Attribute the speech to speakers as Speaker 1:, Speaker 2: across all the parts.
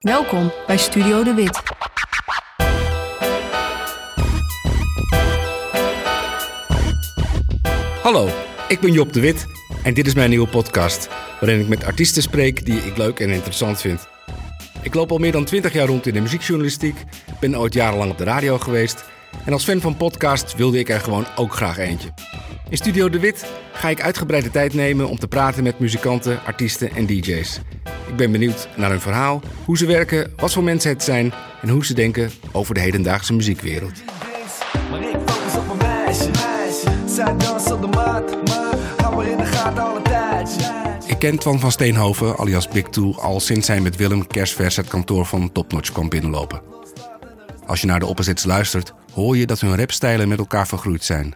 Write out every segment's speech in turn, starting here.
Speaker 1: Welkom bij Studio De Wit.
Speaker 2: Hallo, ik ben Job de Wit en dit is mijn nieuwe podcast, waarin ik met artiesten spreek die ik leuk en interessant vind. Ik loop al meer dan 20 jaar rond in de muziekjournalistiek, ben ooit jarenlang op de radio geweest en als fan van podcasts wilde ik er gewoon ook graag eentje. In Studio De Wit ga ik uitgebreide tijd nemen om te praten met muzikanten, artiesten en DJ's. Ik ben benieuwd naar hun verhaal, hoe ze werken, wat voor mensen het zijn en hoe ze denken over de hedendaagse muziekwereld.
Speaker 3: Maar ik focus op een meisje, meisje. Zij danst op de mat, maar hou maar in de gaten alle tijd.
Speaker 2: Ik ken Twan van Steenhoven, alias Big Two, al sinds hij met Willem kerstvers het kantoor van Topnotch kwam binnenlopen. Als je naar de opposites luistert, hoor je dat hun rapstijlen met elkaar vergroeid zijn.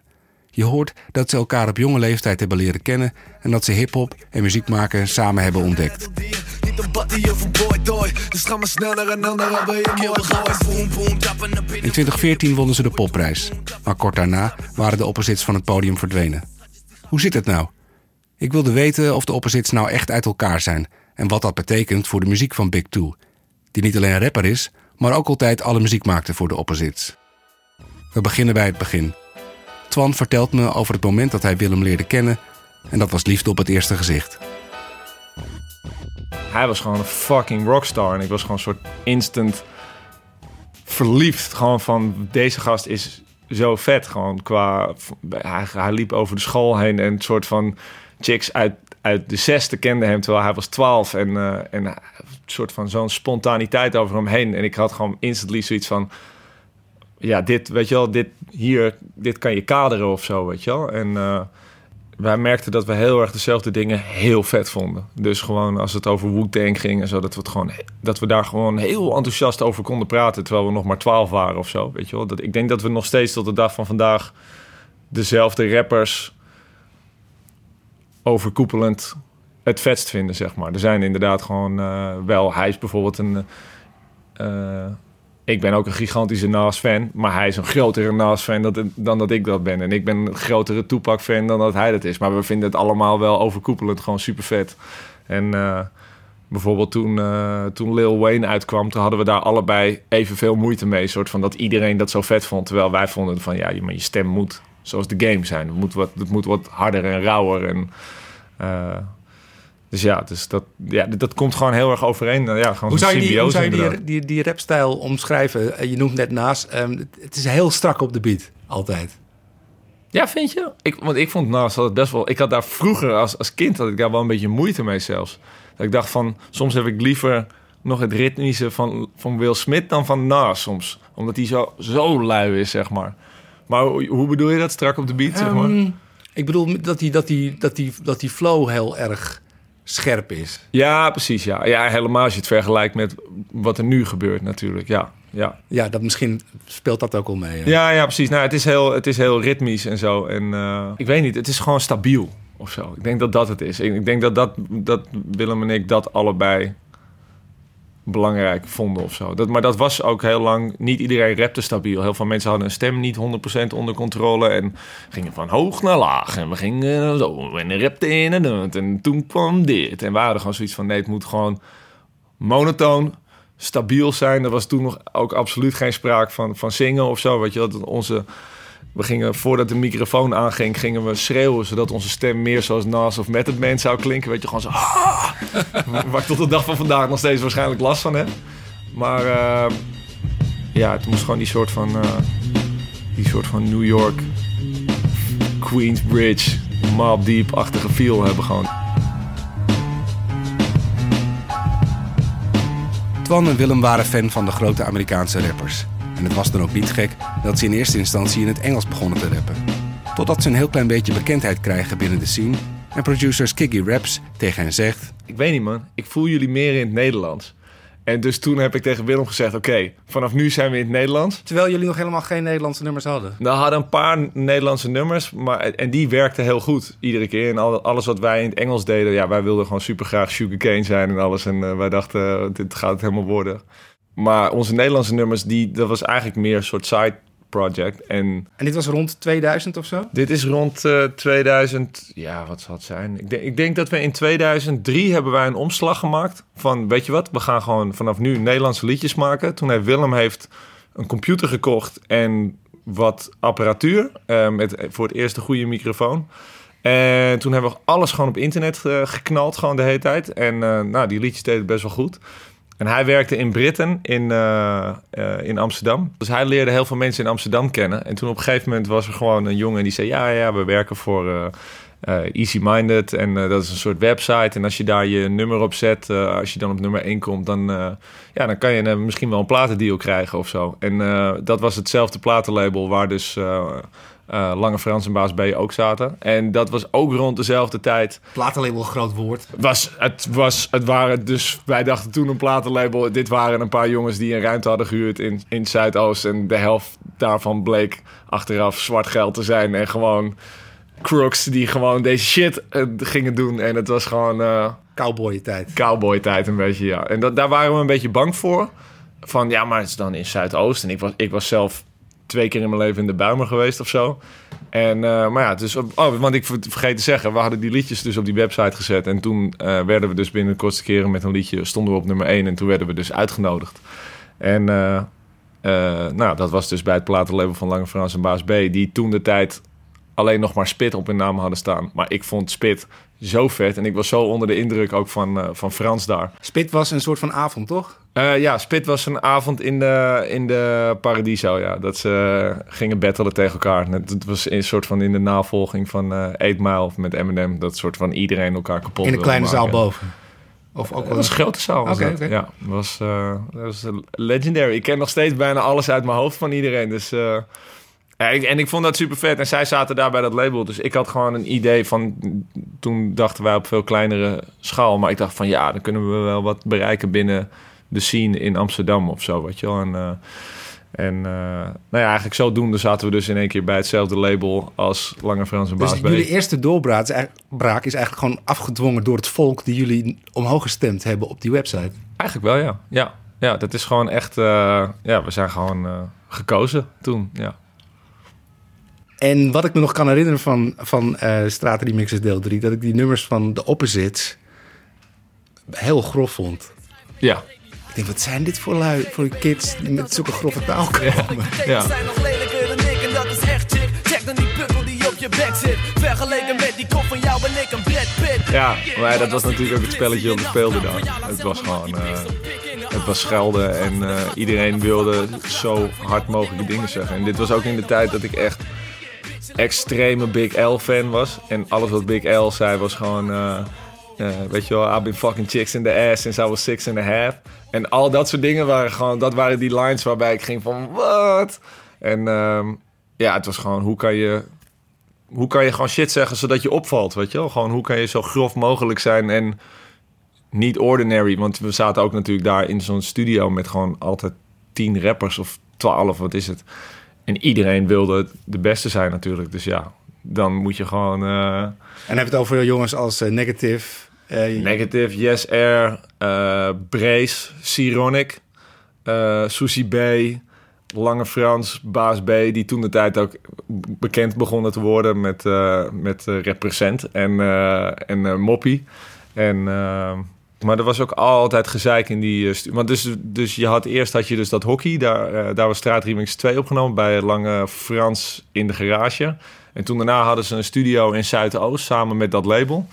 Speaker 2: Je hoort dat ze elkaar op jonge leeftijd hebben leren kennen en dat ze hip-hop en muziek maken samen hebben ontdekt.
Speaker 3: Dus.
Speaker 2: In 2014 wonnen ze de popprijs, maar kort daarna waren de opposites van het podium verdwenen. Hoe zit het nou? Ik wilde weten of de opposites nou echt uit elkaar zijn en wat dat betekent voor de muziek van Big Two, die niet alleen rapper is, maar ook altijd alle muziek maakte voor de opposites. We beginnen bij het begin. Twan vertelt me over het moment dat hij Willem leerde kennen en dat was liefde op het eerste gezicht.
Speaker 4: Hij was gewoon een fucking rockstar. En ik was gewoon een soort instant verliefd. Gewoon van, deze gast is zo vet. Gewoon qua... Hij, liep over de school heen en een soort van chicks uit, uit de zesde kenden hem terwijl hij was twaalf. En, eh, en een soort van zo'n spontaniteit over hem heen. En ik had gewoon instantly zoiets van... Ja, dit, weet je wel, dit hier, dit kan je kaderen of zo, weet je wel. En... eh, wij merkten dat we heel erg dezelfde dingen heel vet vonden. Dus gewoon als het over Wu-Tang ging en zo, dat we, het gewoon, dat we daar gewoon heel enthousiast over konden praten, terwijl we nog maar twaalf waren of zo. Weet je wel? Dat, ik denk dat we nog steeds tot de dag van vandaag dezelfde rappers overkoepelend het vetst vinden, zeg maar. Er zijn inderdaad gewoon eh, wel, hij is bijvoorbeeld een... eh, ik ben ook een gigantische Nas-fan, maar hij is een grotere Nas-fan dan, dat ik dat ben. En ik ben een grotere Tupac-fan dan dat hij dat is. Maar we vinden het allemaal wel overkoepelend gewoon super vet. En eh, bijvoorbeeld toen, eh, toen Lil Wayne uitkwam, toen hadden we daar allebei evenveel moeite mee. soort van dat iedereen dat zo vet vond. Terwijl wij vonden van, ja, maar je stem moet zoals de game zijn. Het moet wat, het moet wat harder en rauwer. En, eh, dus ja, dus dat, ja, dat komt gewoon heel erg overeen. Ja, gewoon
Speaker 2: Hoe zou je die, hoe zou je die, die, die rapstijl omschrijven? Eh, Je noemt net naast. ehm, het is heel strak op de beat, altijd.
Speaker 4: Ja, vind je? Ik, want ik vond Nas altijd best wel... Ik had daar vroeger als, als kind had ik daar wel een beetje moeite mee zelfs. Dat ik dacht van... Soms heb ik liever nog het ritmische van, van Will Smith dan van Nas soms. Omdat hij zo, zo lui is, zeg maar. Maar hoe, hoe bedoel je dat? Strak op de beat, zeg maar?
Speaker 2: Ehm, ik bedoel dat die, dat, die, dat, die, dat die flow heel erg scherp is.
Speaker 4: Ja, precies, ja. Ja, helemaal als je het vergelijkt met wat er nu gebeurt natuurlijk. Ja, ja.
Speaker 2: Ja, dat misschien speelt dat ook al mee. hè?
Speaker 4: Ja, ja, precies. Nou, het is heel, het is heel ritmisch en zo. En eh, ik weet niet, het is gewoon stabiel of zo. Ik denk dat dat het is. Ik ik denk dat, dat, dat Willem en ik dat allebei belangrijk vonden of zo. Dat, maar dat was ook heel lang... Niet iedereen rapte stabiel. Heel veel mensen hadden een stem niet 100% onder controle... en gingen van hoog naar laag. En we gingen zo en rapten in en dat. En toen kwam dit. En we hadden gewoon zoiets van... nee, het moet gewoon monotoon, stabiel zijn. Er was toen nog ook absoluut geen sprake van, van zingen of zo. Weet je, dat onze, we gingen, voordat de microfoon aanging, gingen we schreeuwen... zodat onze stem meer zoals Nas of Method Man zou klinken. Weet je, gewoon zo... "Ah!" Waar ik tot de dag van vandaag nog steeds waarschijnlijk last van heb. Maar eh, ja, het moest gewoon die soort van... eh, die soort van New York... Queensbridge, Mob Deep-achtige feel hebben gewoon.
Speaker 2: Twan en Willem waren fan van de grote Amerikaanse rappers. En het was dan ook niet gek dat ze in eerste instantie in het Engels begonnen te rappen. Totdat ze een heel klein beetje bekendheid krijgen binnen de scene en producer Skiggy Raps tegen hen zegt...
Speaker 4: ik weet niet man, ik voel jullie meer in het Nederlands. En dus toen heb ik tegen Willem gezegd, oké, vanaf nu zijn we in het Nederlands.
Speaker 2: Terwijl jullie nog helemaal geen Nederlandse nummers hadden.
Speaker 4: We hadden een paar Nederlandse nummers, maar, en die werkten heel goed iedere keer. En al- alles wat wij in het Engels deden, ja, wij wilden gewoon super graag Sugarcane zijn en alles. En eh, wij dachten, eh, dit gaat het helemaal worden. Maar onze Nederlandse nummers, die, dat was eigenlijk meer een soort side project. En
Speaker 5: En dit was rond 2000 of zo?
Speaker 4: dit is rond eh, 2000, ja, wat zal het zijn? Ik denk, ik denk dat we in 2003 hebben wij een omslag gemaakt van, weet je wat, we gaan gewoon vanaf nu Nederlandse liedjes maken. Toen heeft Willem heeft een computer gekocht en wat apparatuur eh, met voor het eerst een goede microfoon. En toen hebben we alles gewoon op internet eh, geknald, gewoon de hele tijd. En eh, nou, die liedjes deden best wel goed. En hij werkte in Britten in, eh, eh, in Amsterdam. Dus hij leerde heel veel mensen in Amsterdam kennen. En toen op een gegeven moment was er gewoon een jongen die zei... ja, ja, we werken voor eh, Easy Minded en dat is een soort website. En als je daar je nummer op zet, als je dan op nummer 1 komt... dan, ja, dan kan je misschien wel een platendeal krijgen of zo. En dat was hetzelfde platenlabel waar dus... eh, eh, Lange Frans en Baas B ook zaten. En dat was ook rond dezelfde tijd
Speaker 5: Platenlabel, groot woord.
Speaker 4: was, het, was, het waren dus, wij dachten toen een platenlabel. Dit waren een paar jongens die een ruimte hadden gehuurd in, in Zuidoost. En de helft daarvan bleek achteraf zwart geld te zijn. En gewoon crooks die gewoon deze shit eh, gingen doen. En het was gewoon eh
Speaker 5: Cowboy tijd.
Speaker 4: cowboy tijd een beetje, ja. En dat, daar waren we een beetje bang voor. Van ja, maar het is dan in Zuidoost. En ik was, ik was zelf twee keer in mijn leven in de Buimer geweest of zo. En, eh, maar ja, dus, oh, want ik ver- vergeet te zeggen, we hadden die liedjes dus op die website gezet. En toen eh, werden we dus binnen de kortste keren met een liedje, stonden we op nummer 1. En toen werden we dus uitgenodigd. En eh, nou, dat was dus bij het platenlabel van Lange Frans en Baas B. Die toen de tijd alleen nog maar Spit op hun naam hadden staan. Maar ik vond Spit zo vet. En ik was zo onder de indruk ook van, eh, van Frans daar.
Speaker 5: Spit was een soort van avond, toch?
Speaker 4: Eh, ja, Spit was een avond in de, in de Paradiso, ja. Dat ze eh, gingen battelen tegen elkaar. Het was een soort van in de navolging van eh 8 Mile met Eminem. Dat soort van iedereen elkaar kapot
Speaker 5: In een kleine zaal boven. Of ook
Speaker 4: Dat
Speaker 5: wel
Speaker 4: was een grote zaal. Was dat. Ja, dat was, dat was legendary. Ik ken nog steeds bijna alles uit mijn hoofd van iedereen. Dus, ja, ik- en ik vond dat super vet. En zij zaten daar bij dat label. Dus ik had gewoon een idee van... Toen dachten wij op veel kleinere schaal. Maar ik dacht van ja, dan kunnen we wel wat bereiken binnen de scene in Amsterdam of zo. Weet je wel. En, eh, en eh, nou ja, eigenlijk zodoende zaten we dus in één keer bij hetzelfde label als Lange Frans en
Speaker 5: Dus
Speaker 4: Baas B.
Speaker 5: jullie eerste doorbraak is, eigenlijk, braak is eigenlijk gewoon afgedwongen door het volk die jullie omhoog gestemd hebben op die website.
Speaker 4: Eigenlijk wel, ja. Ja, ja dat is gewoon echt... eh, ja, we zijn gewoon gekozen toen, ja.
Speaker 5: En wat ik me nog kan herinneren van, van eh Straten Remixes deel 3, dat ik die nummers van de Opposites heel grof vond.
Speaker 4: Ja,
Speaker 5: Ik denk, wat zijn dit voor lui, voor kids die met zulke grove taal komen?
Speaker 4: Ja.
Speaker 3: zijn nog lelijker dan ik en dat is echt chick. Check dan die pukkel die op je bek zit. Vergeleken met die kop van jou ben ik een Brad Pitt.
Speaker 4: ja maar dat was natuurlijk ook het spelletje dat we speelden daar. Het was gewoon... eh, het was schelden en eh, iedereen wilde zo hard mogelijke dingen zeggen. En dit was ook in de tijd dat ik echt extreme Big L fan was. En alles wat Big L zei was gewoon... eh, eh, weet je wel, I've been fucking chicks in the ass since I was six and a half. En al dat soort dingen waren gewoon... Dat waren die lines waarbij ik ging van... Wat? En ehm, ja, het was gewoon... Hoe kan je... Hoe kan je gewoon shit zeggen zodat je opvalt, weet je wel? Gewoon hoe kan je zo grof mogelijk zijn en niet ordinary. Want we zaten ook natuurlijk daar in zo'n studio met gewoon altijd tien rappers of twaalf, wat is het? En iedereen wilde de beste zijn natuurlijk. Dus ja, dan moet je gewoon... eh,
Speaker 5: En heb je het over jongens als eh, Negative. eh,
Speaker 4: Negative, Yes Air, eh Brace, Sironic, eh Susie B, Lange Frans, Baas B, die toen de tijd ook bekend begonnen te worden met, eh met eh, Represent en, eh en eh, Moppie. En, eh, maar er was ook altijd gezeik in die... eh, stu- want dus, dus je had eerst had je dus dat hockey, daar, eh, daar was Straatremix 2 opgenomen bij Lange Frans in de garage. En toen daarna hadden ze een studio in Zuidoost samen met dat label.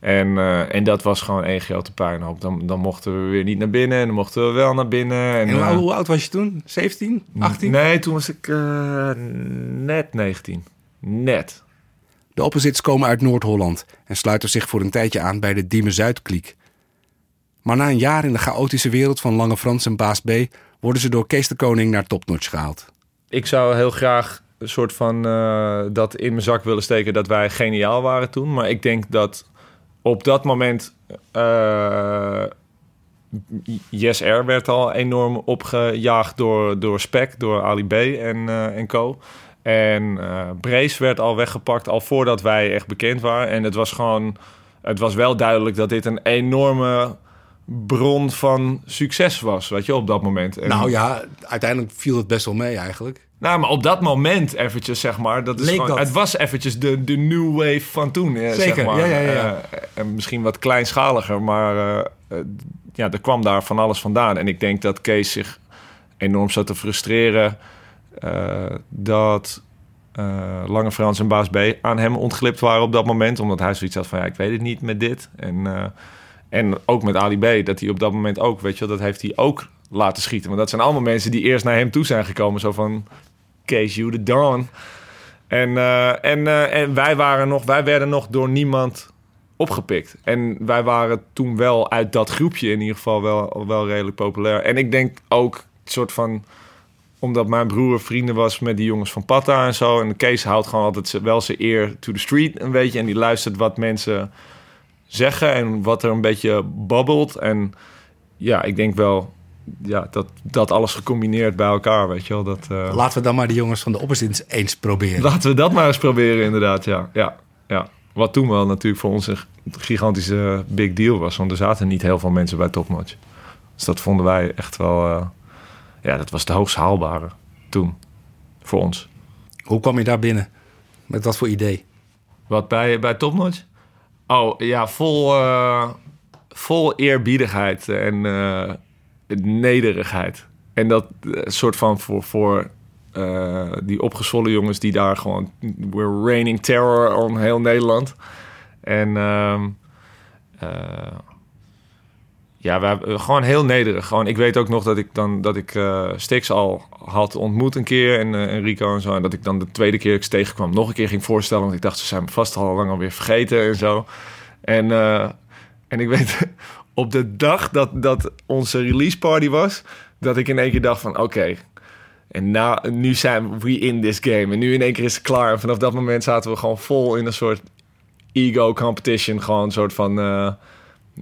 Speaker 4: En, eh, en dat was gewoon één grote puinhoop. Dan, dan mochten we weer niet naar binnen en dan mochten we wel naar binnen. En,
Speaker 5: En hoe, hoe oud was je toen? 17? 18?
Speaker 4: Nee, toen was ik eh, net 19. Net.
Speaker 5: De Opposites komen uit Noord-Holland en sluiten zich voor een tijdje aan bij de Diemen Zuid-kliek. Maar na een jaar in de chaotische wereld van Lange Frans en Baas B... worden ze door Kees de Koning naar Topnotch gehaald.
Speaker 4: Ik zou heel graag een soort van eh, dat in mijn zak willen steken dat wij geniaal waren toen. Maar ik denk dat op dat moment eh Yes Air werd al enorm opgejaagd door, door Spec, door Ali B en, eh, en co. En Brace werd al weggepakt al voordat wij echt bekend waren. En het was gewoon, het was wel duidelijk dat dit een enorme bron van succes was, weet je, op dat moment. En-
Speaker 5: Nou ja, uiteindelijk viel het best wel mee eigenlijk.
Speaker 4: Nou, maar op dat moment eventjes, zeg maar. Dat is
Speaker 5: Leek
Speaker 4: gewoon,
Speaker 5: dat.
Speaker 4: Het was eventjes de, de new wave van toen,
Speaker 5: Zeker,
Speaker 4: zeg maar.
Speaker 5: ja, ja, ja.
Speaker 4: Eh, en misschien wat kleinschaliger, maar eh, eh, ja, er kwam daar van alles vandaan. En ik denk dat Kees zich enorm zat te frustreren dat Lange Frans en Baas B aan hem ontglipt waren op dat moment. Omdat hij zoiets had van, ja, ik weet het niet met dit. En, en ook met Ali B, dat hij op dat moment ook, weet je wel, dat heeft hij ook laten schieten. Want dat zijn allemaal mensen die eerst naar hem toe zijn gekomen. Zo van, Kees, you the dawn. En, eh, en, eh, en wij waren nog, wij werden nog door niemand opgepikt. En wij waren toen wel uit dat groepje in ieder geval wel, wel redelijk populair. En ik denk ook soort van omdat mijn broer vrienden was met die jongens van Patta en zo. En Kees houdt gewoon altijd wel zijn ear to the street een beetje. En die luistert wat mensen zeggen en wat er een beetje babbelt. En ja, ik denk wel ja, dat, dat alles gecombineerd bij elkaar, weet je wel. Dat, eh,
Speaker 5: Laten we dan maar de jongens van de opposites eens proberen.
Speaker 4: Laten we dat maar eens proberen, inderdaad. Ja, ja, ja. Wat toen wel natuurlijk voor ons een gigantische big deal was. Want er zaten niet heel veel mensen bij Topnotch. Dus dat vonden wij echt wel... eh, ja, dat was de hoogst haalbare toen. Voor ons.
Speaker 5: Hoe kwam je daar binnen? Met wat voor idee?
Speaker 4: Wat bij, bij Topnotch? Oh, ja, vol, eh, vol eerbiedigheid en eh, nederigheid. En dat eh, soort van voor, voor die opgezwollen jongens die daar gewoon... We're raining terror on heel Nederland. En ehm, eh, ja, we hebben gewoon heel nederig. Gewoon, ik weet ook nog dat ik dan dat ik eh Stix al had ontmoet een keer en, eh, en Rico en zo. En dat ik dan de tweede keer ik ze tegenkwam nog een keer ging voorstellen. Want ik dacht, ze zijn me vast al lang alweer vergeten en zo. En, eh, en ik weet, op de dag dat, dat onze release party was, dat ik in één keer dacht van oké. en nou, nu zijn we in this game. En nu in één keer is het klaar. En vanaf dat moment zaten we gewoon vol in een soort ego competition. Gewoon een soort van eh,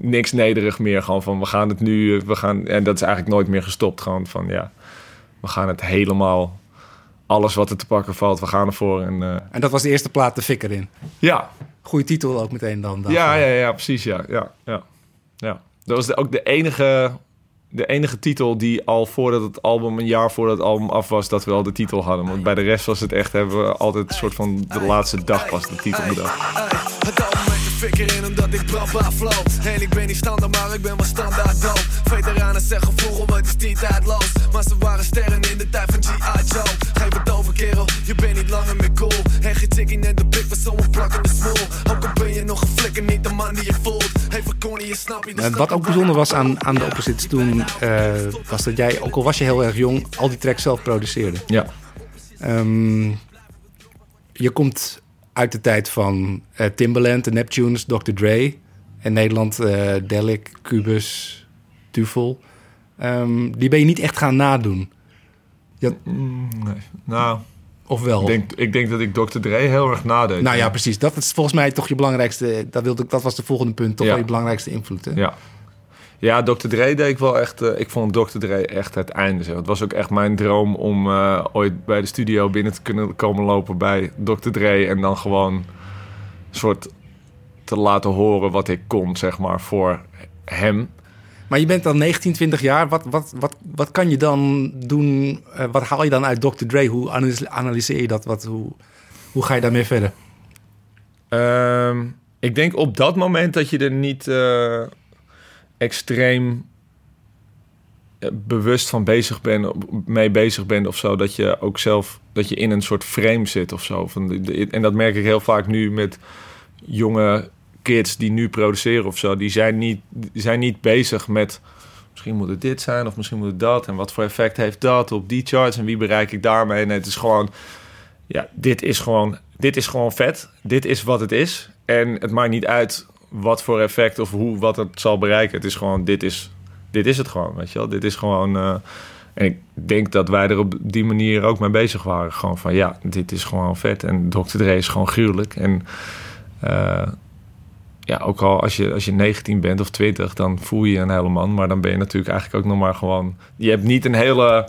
Speaker 4: niks nederig meer. Gewoon van we gaan het nu, we gaan. En dat is eigenlijk nooit meer gestopt. Gewoon van ja, we gaan het helemaal. Alles wat er te pakken valt, we gaan ervoor. En eh,
Speaker 5: En dat was de eerste plaat, de fik erin.
Speaker 4: ja,
Speaker 5: Goeie titel ook meteen dan.
Speaker 4: ja, ja, ja, precies. Ja, ja, ja. ja. Dat was de- ook de enige, de enige titel die al voordat het album, een jaar voordat het album af was, dat we al de titel hadden. Want bij de rest was het echt, hebben we altijd een soort van de laatste dag pas de titel bedacht.
Speaker 3: Ey, Het album met de fik erin omdat ik brandbaar flow. En ik ben niet standaard, maar ik ben wel standaard dood Veteranen zeggen vroeger, het is niet tijdloos Maar ze waren sterren in de tijd van G.I. Joe. Geef het over kerel, je bent niet langer meer cool. En geen chickie net de blik van zo'n plakkende smoel. Ook al ben je nog een flikker, niet de man die je voelt. Even corny, je snap
Speaker 5: En
Speaker 3: stap
Speaker 5: wat ook bijzonder was aan, aan de opposites toen, eh, was dat jij, ook al was je heel erg jong, al die tracks zelf produceerde.
Speaker 4: Ja.
Speaker 5: Ehm, je komt uit de tijd van eh, Timbaland, de Neptunes, Dr. Dre. In Nederland eh Delic, Cubus, Duvel. Ehm, die ben je niet echt gaan nadoen.
Speaker 4: Mm, nee. Nou,
Speaker 5: Of wel?
Speaker 4: ik denk, ik denk dat ik Dr. Dre heel erg nadeed.
Speaker 5: nou ja, precies. Dat is volgens mij toch je belangrijkste... Dat, wilde, ik- dat was de volgende punt. Toch
Speaker 4: Ja.
Speaker 5: wel je belangrijkste invloed. Hè?
Speaker 4: Ja. Ja, Dr. Dre deed ik wel echt... eh, ik vond Dr. Dre echt het einde. Zeg. Het was ook echt mijn droom om eh, ooit bij de studio binnen te kunnen komen lopen bij Dr. Dre. En dan gewoon een soort te laten horen wat ik kon, zeg maar, voor hem.
Speaker 5: Maar je bent dan 19, 20 jaar. Wat, wat, wat, wat kan je dan doen? Eh, wat haal je dan uit Dr. Dre? Hoe analyse- analyseer je dat? Wat, hoe, hoe ga je daarmee verder?
Speaker 4: Ehm, ik denk op dat moment dat je er niet extreem eh, bewust van bezig bent, mee bezig bent of zo, dat je ook zelf dat je in een soort frame zit of zo. Van en dat merk ik heel vaak nu met jonge kids die nu produceren of zo. Die zijn niet, zijn niet bezig met misschien moet het dit zijn of misschien moet het dat en wat voor effect heeft dat op die charts en wie bereik ik daarmee. En het is gewoon ja, dit is gewoon, dit is gewoon vet. Dit is wat het is. En het maakt niet uit wat voor effect of hoe, wat het zal bereiken. Het is gewoon, dit is, dit is het gewoon, weet je wel. Dit is gewoon... eh, en ik denk dat wij er op die manier ook mee bezig waren. Gewoon van, ja, dit is gewoon vet. En Dr. Dre is gewoon gruwelijk. En eh, ja, ook al als je, als je 19 bent of 20, dan voel je je een hele man. Maar dan ben je natuurlijk eigenlijk ook nog maar gewoon... Je hebt niet een hele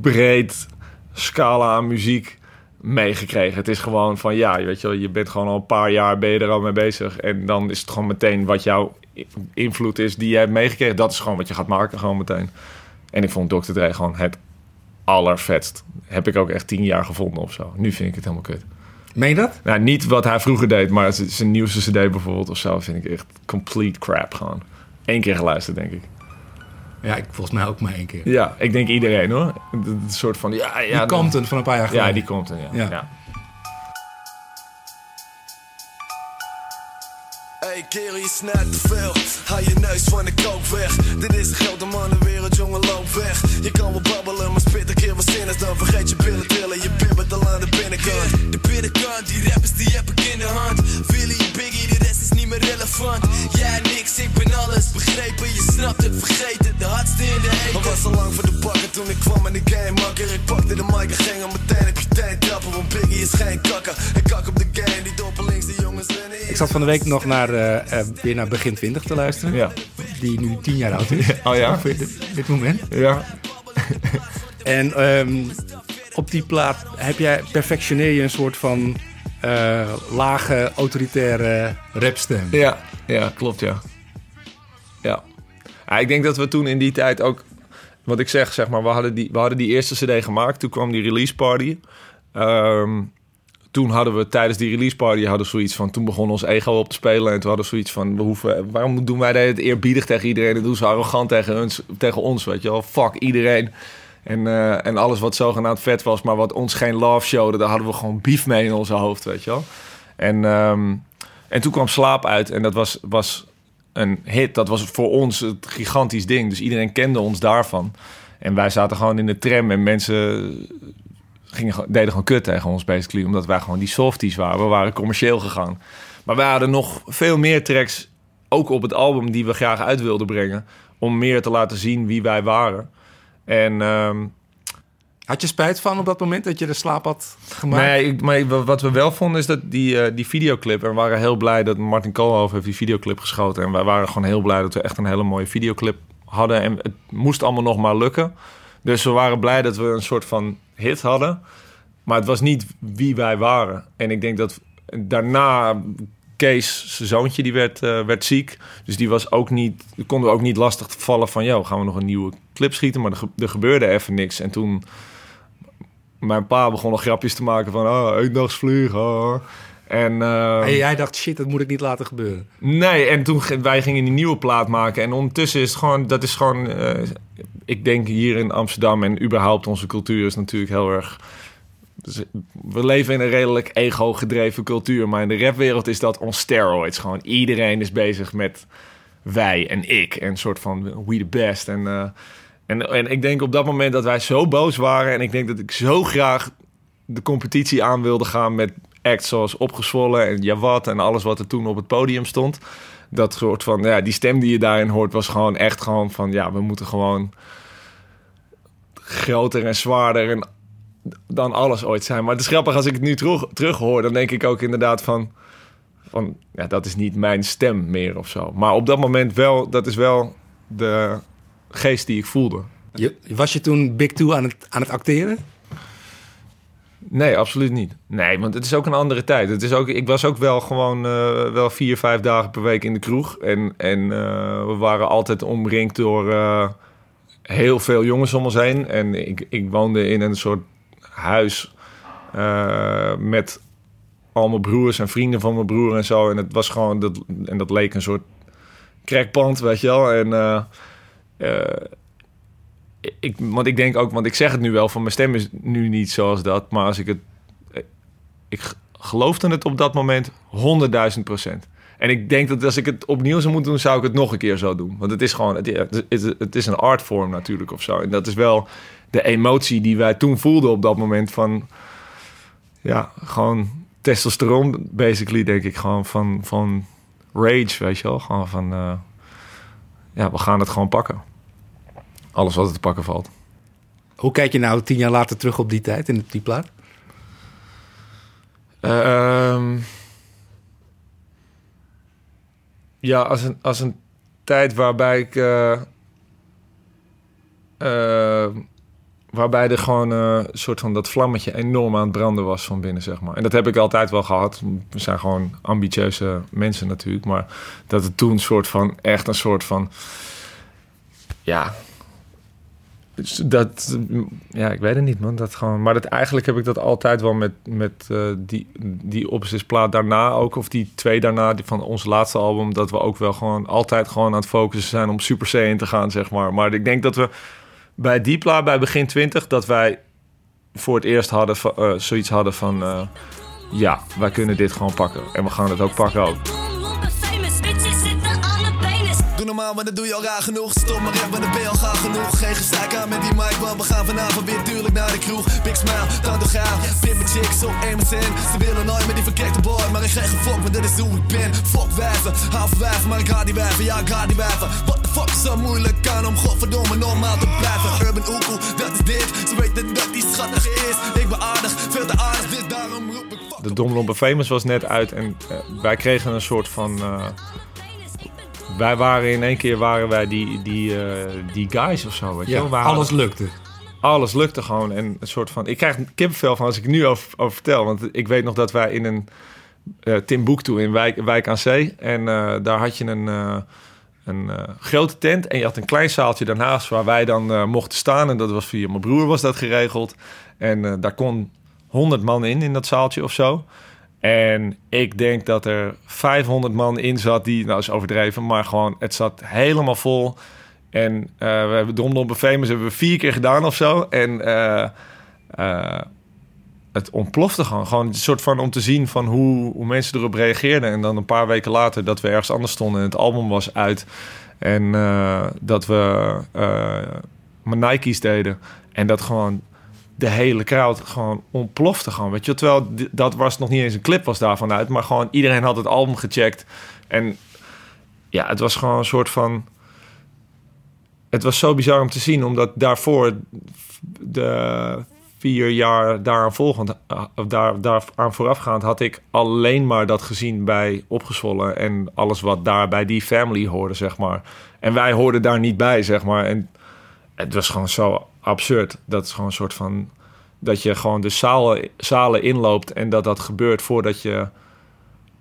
Speaker 4: breed scala aan muziek meegekregen. Het is gewoon van ja, weet je wel, je bent gewoon al een paar jaar ben je er al mee bezig en dan is het gewoon meteen wat jou invloed is die jij hebt meegekregen. Dat is gewoon wat je gaat maken, gewoon meteen. En ik vond Dr. Dre gewoon het allervetst. Heb ik ook echt tien jaar gevonden of zo. Nu vind ik het helemaal kut.
Speaker 5: Meen je dat?
Speaker 4: Nou, niet wat hij vroeger deed, maar zijn nieuwste cd bijvoorbeeld of zo vind ik echt complete crap gewoon. Eén keer geluisterd, denk ik.
Speaker 5: Ja, ik, volgens mij ook maar één keer.
Speaker 4: Ja, ik denk iedereen hoor. Een soort van, ja, ja.
Speaker 5: die Compton van een paar jaar geleden.
Speaker 4: Ja, die komt er, ja.
Speaker 5: Ja.
Speaker 4: ja.
Speaker 3: Hey kerel, je snijdt te veel. Haal je neus van de kook weg. Dit is een grote mannenwereld, jongen, loop weg. Je kan wel babbelen, maar spit een keer wat zin is. Dan vergeet je billen trillen, je pimpert al aan de binnenkant.
Speaker 6: De binnenkant, die rappers die heb ik in de hand. Willy, Biggie, de niet meer relevant. Jij niks, ik ben alles begrepen. Je snapt het, vergeet het, de hardste in de
Speaker 3: Maar
Speaker 6: eten.
Speaker 3: was al lang voor de bakken toen ik kwam in de game makker. Ik pakte de mic en ging al meteen op je teen trappen. Want Biggie is geen kakker. En kak op de game, die doppelings, die jongens hier.
Speaker 5: Ik zat van de week nog naar, eh, eh, weer naar begin 20 te luisteren.
Speaker 4: Ja.
Speaker 5: Die nu 10 jaar oud is.
Speaker 4: Oh ja?
Speaker 5: Op dit, dit moment.
Speaker 4: Ja.
Speaker 5: En ehm, op die plaat heb jij, perfectioneer je een soort van eh, lage, autoritaire rapstem.
Speaker 4: Ja, ja, klopt ja. Ja. Ik denk dat we toen in die tijd ook... Wat ik zeg, zeg maar, we hadden die, we hadden die eerste cd gemaakt. Toen kwam die release party. Ehm, toen hadden we tijdens die release party hadden zoiets van... Toen begon ons ego op te spelen. En toen hadden we zoiets van... We hoeven, waarom doen wij het eerbiedig tegen iedereen? En doen ze arrogant tegen ons, tegen ons, weet je wel. Fuck iedereen. En, eh, en alles wat zogenaamd vet was, maar wat ons geen love showde... daar hadden we gewoon beef mee in onze hoofd, weet je wel. En, ehm, en toen kwam Slaap uit en dat was, was een hit. Dat was voor ons het gigantisch ding. Dus iedereen kende ons daarvan. En wij zaten gewoon in de tram en mensen gingen, deden gewoon kut tegen ons, basically. Omdat wij gewoon die softies waren. We waren commercieel gegaan. Maar wij hadden nog veel meer tracks, ook op het album, die we graag uit wilden brengen. Om meer te laten zien wie wij waren. En ehm,
Speaker 5: Had je spijt van op dat moment dat je de slaap had gemaakt?
Speaker 4: Nee, ik- maar wa- wat we wel vonden is dat die, eh, die videoclip... en we waren heel blij dat Martin Koolhoven heeft die videoclip geschoten... en wij waren gewoon heel blij dat we echt een hele mooie videoclip hadden... en het moest allemaal nog maar lukken. Dus we waren blij dat we een soort van hit hadden... maar het was niet wie wij waren. En ik denk dat daarna... Kees, zijn zoontje, die werd, eh, werd ziek. Dus die was ook niet... konden we ook niet lastig vallen van... joh, gaan we nog een nieuwe clip schieten? Maar er, ge- er gebeurde even niks. En toen mijn pa begon nog grapjes te maken van... Oh, eendagsvlieg, oh. En, eh,
Speaker 5: En jij dacht, shit, dat moet ik niet laten gebeuren.
Speaker 4: nee, en toen wij gingen die nieuwe plaat maken. En ondertussen is het gewoon... Dat is gewoon... eh, ik denk hier in Amsterdam en überhaupt onze cultuur is natuurlijk heel erg... dus We leven in een redelijk ego-gedreven cultuur. Maar in de rapwereld is dat on steroids. Gewoon iedereen is bezig met wij en ik. En een soort van we the best. En, eh, en, en ik denk op dat moment dat wij zo boos waren. En ik denk dat ik zo graag de competitie aan wilde gaan met acts zoals Opgezwollen en Jawad en alles wat er toen op het podium stond. Dat soort van, ja, die stem die je daarin hoort was gewoon echt gewoon van, ja, we moeten gewoon groter en zwaarder en dan alles ooit zijn. Maar het is grappig als ik het nu terug, terug hoor, dan denk ik ook inderdaad van, van, ja, dat is niet mijn stem meer of zo. Maar op dat moment wel, dat is wel de geest die ik voelde.
Speaker 5: Je, was je toen Big Two aan het, aan het acteren?
Speaker 4: Nee, absoluut niet. Nee, want het is ook een andere tijd. Het is ook, ik was ook wel gewoon eh, wel vier, vijf dagen per week in de kroeg. En, en eh, we waren altijd omringd door eh, heel veel jongens om ons heen. En ik, ik woonde in een soort huis eh, met al mijn broers en vrienden van mijn broer en zo. En het was gewoon, dat, en dat leek een soort crackpand, weet je wel. En eh, eh, ik, want ik denk ook, want ik zeg het nu wel, van mijn stem is nu niet zoals dat. Maar als ik het. Ik geloofde het op dat moment 100.000 procent. En ik denk dat als ik het opnieuw zou moeten doen, zou ik het nog een keer zo doen. Want het is gewoon, het, het, is een artvorm natuurlijk of zo. En dat is wel de emotie die wij toen voelden op dat moment van, ja, gewoon testosteron, basically, denk ik gewoon van, van rage, weet je wel. Gewoon van, eh, ja, we gaan het gewoon pakken. Alles wat er te pakken valt.
Speaker 5: Hoe kijk je nou tien jaar later terug op die tijd in die plaat?
Speaker 4: Ja, als een, als een tijd waarbij ik. eh, eh, Waarbij er gewoon eh, een soort van dat vlammetje enorm aan het branden was van binnen, zeg maar. En dat heb ik altijd wel gehad. We zijn gewoon ambitieuze mensen natuurlijk. Maar dat het toen een soort van, echt een soort van... Ja, dus dat, ja, ik weet het niet, man. Dat gewoon, maar dat, eigenlijk heb ik dat altijd wel met, met uh, die, die opzichtsplaat daarna ook. Of die twee daarna, die van ons laatste album. Dat we ook wel gewoon altijd gewoon aan het focussen zijn om Super C in te gaan, zeg maar. Maar ik denk dat we bij die plaat, bij begin 20, dat wij voor het eerst hadden, uh, zoiets hadden van... Uh, ja, wij kunnen dit gewoon pakken. En we gaan het ook pakken ook.
Speaker 3: Maar dat doe je al raar genoeg. Stop maar even, dan ben je al genoeg. Geen gezeik aan met die mic, want we gaan vanavond weer tuurlijk naar de kroeg. Big smile, dan de gaaf. Pin mijn chicks op MSN. Ze willen nooit met die verkeerde boy, maar ik geef geen fuck, want dit is hoe ik ben. Fuck wijven, half wijven, maar ik ga die wijven, ja ik ga die wijven. What the fuck zo moeilijk aan om godverdomme normaal te blijven. Urban Oekoe, dat is dit. Ze weten dat die schattig is. Ik ben aardig, veel te aardig, dit daarom roep ik fuck.
Speaker 4: De Domlompe Famous was net uit en uh, wij kregen een soort van... Uh, wij waren in één keer waren wij die, die, uh, die guys of zo. Weet
Speaker 5: ja,
Speaker 4: je wel?
Speaker 5: alles lukte.
Speaker 4: Alles lukte gewoon. En een soort van. Ik krijg kippenvel van als ik nu over, over vertel. Want ik weet nog dat wij in een uh, Timbuktu in Wijk, Wijk aan Zee. En uh, daar had je een, een grote tent. En je had een klein zaaltje daarnaast waar wij dan mochten staan. En dat was via mijn broer was dat geregeld. En daar kon 100 man in, in dat zaaltje of zo. En ik denk dat er 500 man in zat, die, nou is overdreven, maar gewoon, het zat helemaal vol. En uh, we hebben Domdom Famous hebben we vier keer gedaan of zo. En uh, uh, het ontplofte gewoon. Gewoon een soort van om te zien van hoe, hoe mensen erop reageerden. En dan een paar weken later dat we ergens anders stonden en het album was uit. En dat we mijn Nike's deden. En dat gewoon de hele crowd gewoon ontplofte gewoon, weet je. Terwijl dat was nog niet eens een clip was daarvan uit, maar gewoon iedereen had het album gecheckt. En ja, het was gewoon een soort van... Het was zo bizar om te zien, omdat daarvoor de vier jaar daaraan volgend, of daar, daar aan voorafgaand, had ik alleen maar dat gezien bij Opgezwollen en alles wat daar bij die family hoorde, zeg maar. En wij hoorden daar niet bij, zeg maar. En het was gewoon zo absurd. Dat is gewoon een soort van. Dat je gewoon de zalen, zalen inloopt en dat dat gebeurt voordat je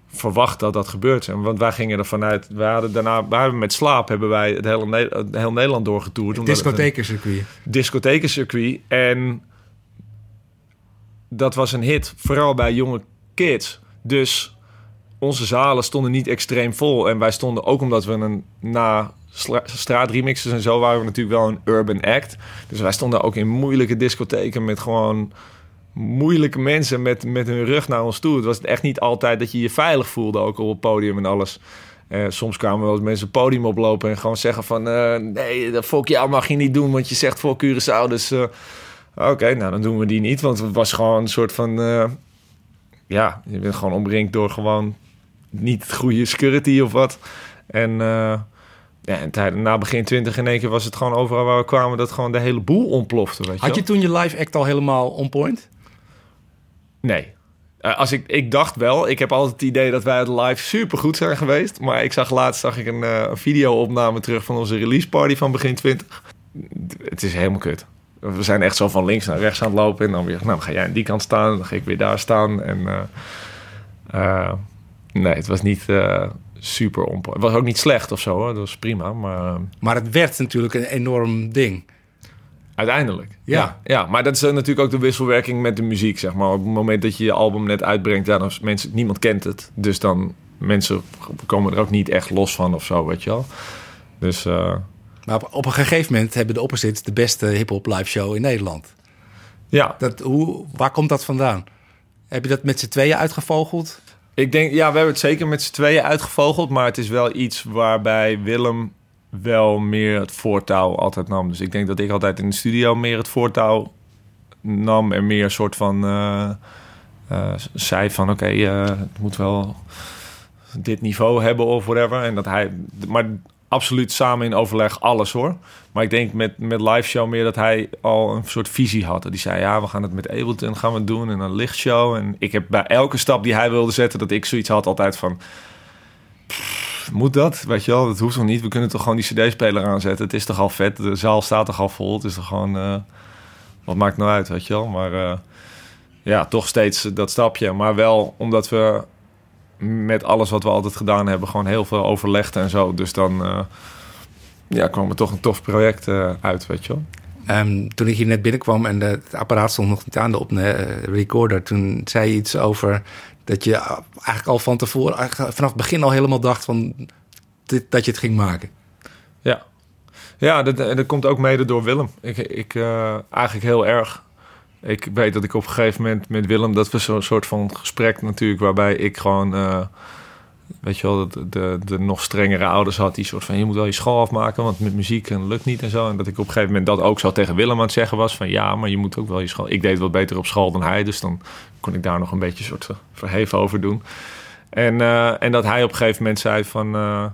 Speaker 4: verwacht dat dat gebeurt. En want wij gingen ervan uit. We hadden daarna, we hebben met slaap hebben wij het hele, het heel Nederland doorgetoerd.
Speaker 5: Discothekencircuit.
Speaker 4: Discothekencircuit. En dat was een hit, vooral bij jonge kids. Dus onze zalen stonden niet extreem vol. En wij stonden ook omdat we een na straatremixes en zo waren we natuurlijk wel een urban act. Dus wij stonden ook in moeilijke discotheken met gewoon moeilijke mensen met, met hun rug naar ons toe. Het was echt niet altijd dat je je veilig voelde, ook op het podium en alles. Uh, soms kwamen wel eens mensen het podium oplopen en gewoon zeggen van... Uh, nee, dat fok jou mag je niet doen, want je zegt voor Curaçao. Dus uh, oké, nou dan doen we die niet. Want het was gewoon een soort van... ja, je bent gewoon omringd door gewoon niet goede security of wat. En ja, en tijd, na begin 20 in één keer was het gewoon overal waar we kwamen... dat gewoon de hele boel ontplofte, weet
Speaker 5: Had je toen je live act al helemaal on point?
Speaker 4: Nee. Uh, als ik, ik dacht wel, ik heb altijd het idee dat wij het live super goed zijn geweest. Maar ik zag laatst zag ik een, uh, video-opname terug van onze release party van begin 20. Het is helemaal kut. We zijn echt zo van links naar rechts aan het lopen. En dan weer, nou, ga jij aan die kant staan. Dan ga ik weer daar staan. En uh, nee, het was niet super on Het was ook niet slecht of zo, hoor. dat was prima. Maar, ehm,
Speaker 5: maar het werd natuurlijk een enorm ding.
Speaker 4: Uiteindelijk, ja. ja. ja. maar dat is natuurlijk ook de wisselwerking met de muziek, zeg maar. Op het moment dat je je album net uitbrengt, ja, dan mensen, niemand kent het. Dus dan mensen komen er ook niet echt los van of zo, weet je wel. Dus... Uh...
Speaker 5: Maar op, een gegeven moment hebben de Opposites de beste hip-hop live show in Nederland.
Speaker 4: Ja.
Speaker 5: Dat, hoe, waar komt dat vandaan? Heb je dat met z'n tweeën uitgevogeld?
Speaker 4: Ik denk, ja, we hebben het zeker met z'n tweeën uitgevogeld. Maar het is wel iets waarbij Willem wel meer het voortouw altijd nam. Dus ik denk dat ik altijd in de studio meer het voortouw nam. En meer een soort van uh, uh, zei van oké, uh, het moet wel dit niveau hebben of whatever. En dat hij, maar absoluut samen in overleg alles hoor. Maar ik denk met, met live show meer dat hij al een soort visie had. Die zei, ja, we gaan het met Ableton gaan we doen en een lichtshow. En ik heb bij elke stap die hij wilde zetten, dat ik zoiets had altijd van... moet dat? Weet je wel, dat hoeft nog niet. We kunnen toch gewoon die cd-speler aanzetten. Het is toch al vet. De zaal staat toch al vol. Het is toch gewoon... Uh, wat maakt nou uit, weet je wel. Maar eh, ja, toch steeds dat stapje. Maar wel omdat we met alles wat we altijd gedaan hebben... gewoon heel veel overlegd en zo. Dus dan eh, ja, kwam er toch een tof project eh, uit, weet je wel.
Speaker 5: Ehm, toen ik hier net binnenkwam en de, het apparaat stond nog niet aan de op de recorder... toen zei je iets over dat je eigenlijk al van tevoren... vanaf het begin al helemaal dacht van dit, dat je het ging maken.
Speaker 4: Ja, ja dat, dat komt ook mede door Willem. Ik, ik eh, eigenlijk heel erg. Ik weet dat ik op een gegeven moment met Willem... dat we zo'n soort van gesprek natuurlijk... waarbij ik gewoon... eh, weet je wel, de, de, de nog strengere ouders had... die soort van, je moet wel je school afmaken... want met muziek en lukt niet en zo. En dat ik op een gegeven moment dat ook zo tegen Willem aan het zeggen was... van ja, maar je moet ook wel je school... Ik deed wat beter op school dan hij... dus dan kon ik daar nog een beetje soort verheven over doen. En, eh, en dat hij op een gegeven moment zei van... eh,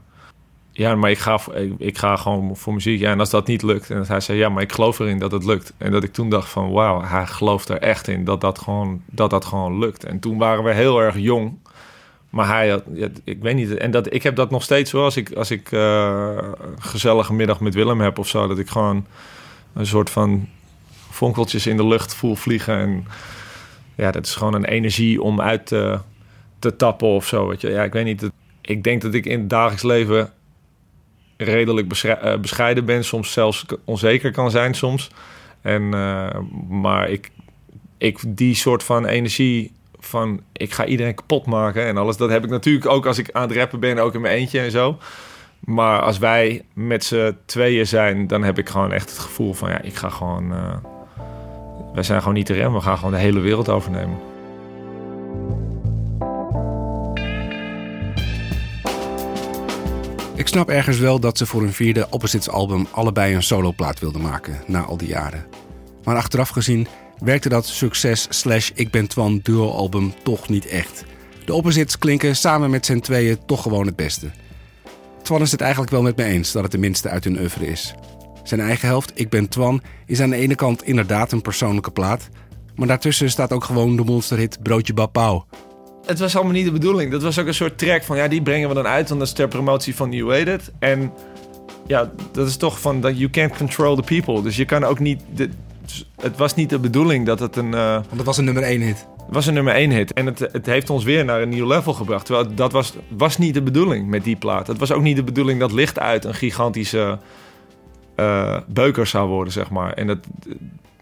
Speaker 4: ja, maar ik ga, ik, ga gewoon voor muziek. Ja, en als dat niet lukt. En hij zei, ja, maar ik geloof erin dat het lukt. En dat ik toen dacht van, wauw, hij gelooft er echt in dat dat gewoon, dat dat gewoon lukt. En toen waren we heel erg jong. Maar hij had, ik weet niet. En dat, ik heb dat nog steeds hoor. Als ik, als ik eh, gezellige middag met Willem heb of zo. Dat ik gewoon een soort van vonkeltjes in de lucht voel vliegen. En ja, dat is gewoon een energie om uit te, te tappen of zo. Weet je. Ja, ik weet niet. Ik denk dat ik in het dagelijks leven redelijk eh, bescheiden ben. Soms zelfs onzeker kan zijn soms. En, eh, maar ik, ik, die soort van energie van ik ga iedereen kapot maken en alles. Dat heb ik natuurlijk ook als ik aan het rappen ben, ook in mijn eentje en zo. Maar als wij met z'n tweeën zijn, dan heb ik gewoon echt het gevoel van ja, ik ga gewoon. eh, wij zijn gewoon niet te remmen, we gaan gewoon de hele wereld overnemen.
Speaker 5: Ik snap ergens wel dat ze voor hun vierde Opposites album allebei een soloplaat wilden maken na al die jaren. Maar achteraf gezien werkte dat succes slash Ik Ben Twan duo album toch niet echt. De Opposites klinken samen met z'n tweeën toch gewoon het beste. Twan is het eigenlijk wel met me eens dat het de minste uit hun oeuvre is. Zijn eigen helft, Ik Ben Twan, is aan de ene kant inderdaad een persoonlijke plaat... maar daartussen staat ook gewoon de monsterhit Broodje Bapau...
Speaker 4: Het was allemaal niet de bedoeling. Dat was ook een soort track van ja, die brengen we dan uit, want dat is ter promotie van New It. En ja, dat is toch van dat you can't control the people. Dus je kan ook niet. De, het was niet de bedoeling dat het een. eh,
Speaker 5: Want dat was een nummer 1 hit.
Speaker 4: het was een nummer 1 hit. En het, het heeft ons weer naar een nieuw level gebracht. Terwijl dat was, was niet de bedoeling met die plaat. Het was ook niet de bedoeling dat licht uit een gigantische eh, beuker zou worden, zeg maar. En dat,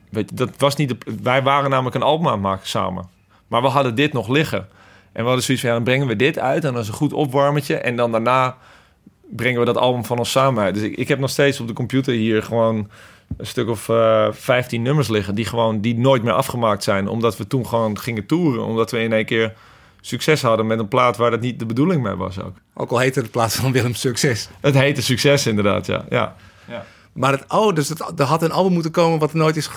Speaker 4: weet je, dat was niet de, wij waren namelijk een album aan het maken samen. Maar we hadden dit nog liggen. En we hadden zoiets van, ja, dan brengen we dit uit. En dat is een goed opwarmetje. En dan daarna brengen we dat album van ons samen uit. Dus ik, ik heb nog steeds op de computer hier gewoon een stuk of eh 15 nummers liggen... Die, gewoon, die nooit meer afgemaakt zijn. Omdat we toen gewoon gingen toeren. Omdat we in één keer succes hadden met een plaat... waar dat niet de bedoeling mee was ook.
Speaker 5: Ook al heette de plaat van Willem Succes.
Speaker 4: Het heette succes inderdaad, ja. ja.
Speaker 5: Maar het, oh, dus het, er had een album moeten komen wat er nooit is...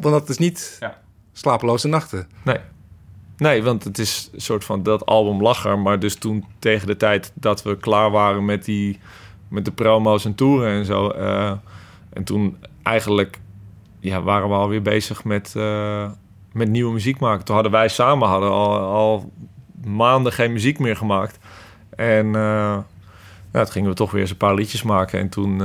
Speaker 5: want dat is niet
Speaker 4: Ja.
Speaker 5: Slapeloze Nachten.
Speaker 4: Nee. Nee, want het is een soort van dat album lag er. Maar dus toen tegen de tijd dat we klaar waren met, die, met de promo's en toeren en zo. eh, en toen eigenlijk ja, waren we alweer bezig met, eh, met nieuwe muziek maken. Toen hadden wij samen hadden al, al maanden geen muziek meer gemaakt. En ja, toen gingen we toch weer eens een paar liedjes maken. En toen,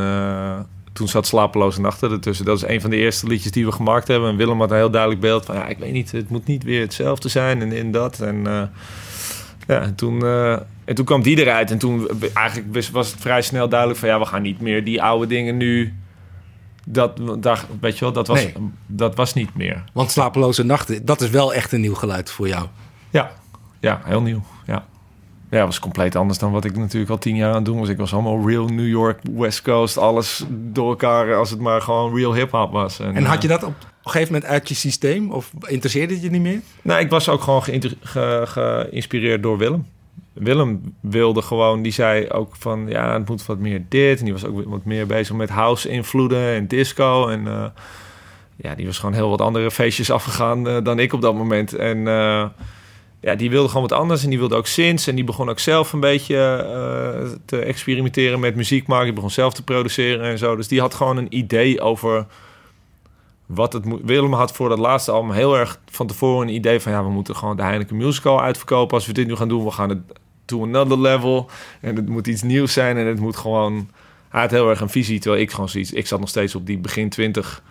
Speaker 4: toen zat Slapeloze Nachten ertussen. Dat is een van de eerste liedjes die we gemaakt hebben. En Willem had een heel duidelijk beeld van... ja, ik weet niet, het moet niet weer hetzelfde zijn en in dat. En eh, ja, en toen, eh, en toen kwam die eruit. En toen eigenlijk was- was het vrij snel duidelijk van... ja, we gaan niet meer die oude dingen nu... Dat, daar, weet je wel, dat was,
Speaker 5: Nee.
Speaker 4: dat was niet meer.
Speaker 5: Want Slapeloze Nachten, dat is wel echt een nieuw geluid voor jou.
Speaker 4: Ja, ja heel nieuw. Ja. was compleet anders dan wat ik natuurlijk al tien jaar aan het doen was. Ik was allemaal real New York, West Coast, alles door elkaar als het maar gewoon real hip-hop was.
Speaker 5: En had je
Speaker 4: eh,
Speaker 5: dat op een gegeven moment uit je systeem? Of interesseerde het je niet meer?
Speaker 4: Nou, ik was ook gewoon ge- geïnspireerd door Willem. Willem wilde gewoon, die zei ook van ja, het moet wat meer dit. En die was ook wat meer bezig met house-invloeden en disco. En eh, ja, die was gewoon heel wat andere feestjes afgegaan eh, dan ik op dat moment. En eh, ja, die wilde gewoon wat anders. En die wilde ook synths. En die begon ook zelf een beetje eh, te experimenteren met muziek maken. Die begon zelf te produceren en zo. Dus die had gewoon een idee over wat het moet. Willem had voor dat laatste album heel erg van tevoren een idee van ja, we moeten gewoon de Heineken Musical uitverkopen. Als we dit nu gaan doen, we gaan het to another level. En het moet iets nieuws zijn en het moet gewoon. Hij had heel erg een visie, terwijl ik gewoon zoiets. Ik zat nog steeds op die begin 20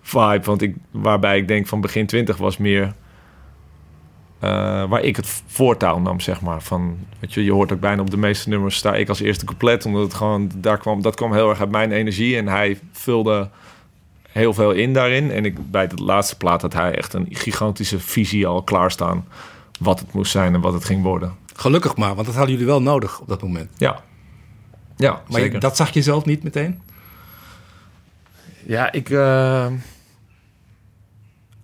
Speaker 4: vibe. Want ik, waarbij ik denk van begin 20 was meer... eh, waar ik het voortouw nam, zeg maar. Van, weet je, je hoort ook bijna op de meeste nummers sta ik als eerste couplet. Omdat het gewoon, daar kwam, dat kwam heel erg uit mijn energie. En hij vulde heel veel in daarin. En ik, bij de laatste plaat had hij echt een gigantische visie al klaarstaan. Wat het moest zijn en wat het ging worden.
Speaker 5: Gelukkig maar, want dat hadden jullie wel nodig op dat moment.
Speaker 4: Ja. Ja,
Speaker 5: Maar je- dat zag je zelf niet meteen?
Speaker 4: Ja, ik... eh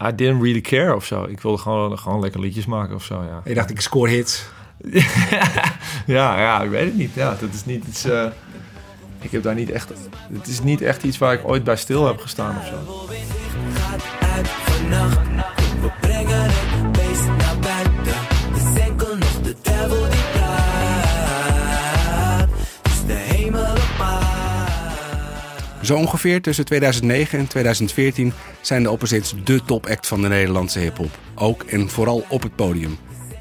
Speaker 4: I didn't really care of zo. Ik wilde gewoon, gewoon lekker liedjes maken of zo, ja.
Speaker 5: Je dacht, ik score hits.
Speaker 4: ja, ja, ik weet het niet. Ja, dat is niet iets... eh, ik heb daar niet echt... Het is niet echt iets waar ik ooit bij stil heb gestaan of zo.
Speaker 6: We brengen
Speaker 5: Zo ongeveer tussen 2009 en 2014 zijn de Opposites de topact van de Nederlandse hip-hop. Ook en vooral op het podium.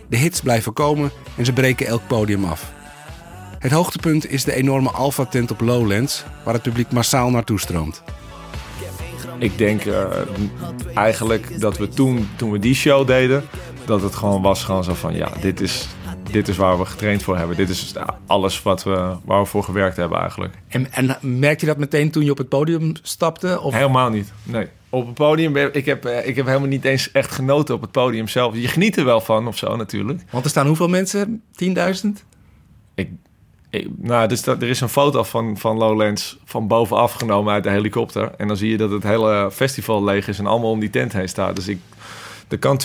Speaker 5: De hits blijven komen en ze breken elk podium af. Het hoogtepunt is de enorme Alpha-tent op Lowlands, waar het publiek massaal naartoe stroomt.
Speaker 4: Ik denk eh, eigenlijk dat we toen, toen we die show deden... dat het gewoon was gewoon zo van... ja, dit is, dit is waar we getraind voor hebben. Dit is alles wat we, waar we voor gewerkt hebben eigenlijk.
Speaker 5: En, en merkte je dat meteen toen je op het podium stapte? Of?
Speaker 4: Helemaal niet. Nee. Op het podium, ben- ik heb, eh, ik heb helemaal niet eens echt genoten op het podium zelf. Je geniet er wel van of zo natuurlijk.
Speaker 5: Want er staan hoeveel mensen? 10.000?
Speaker 4: Ik, ik, nou, dus dat, er is een foto van, van Lowlands van bovenaf genomen uit de helikopter. En dan zie je dat het hele festival leeg is en allemaal om die tent heen staat. Dus ik, er kan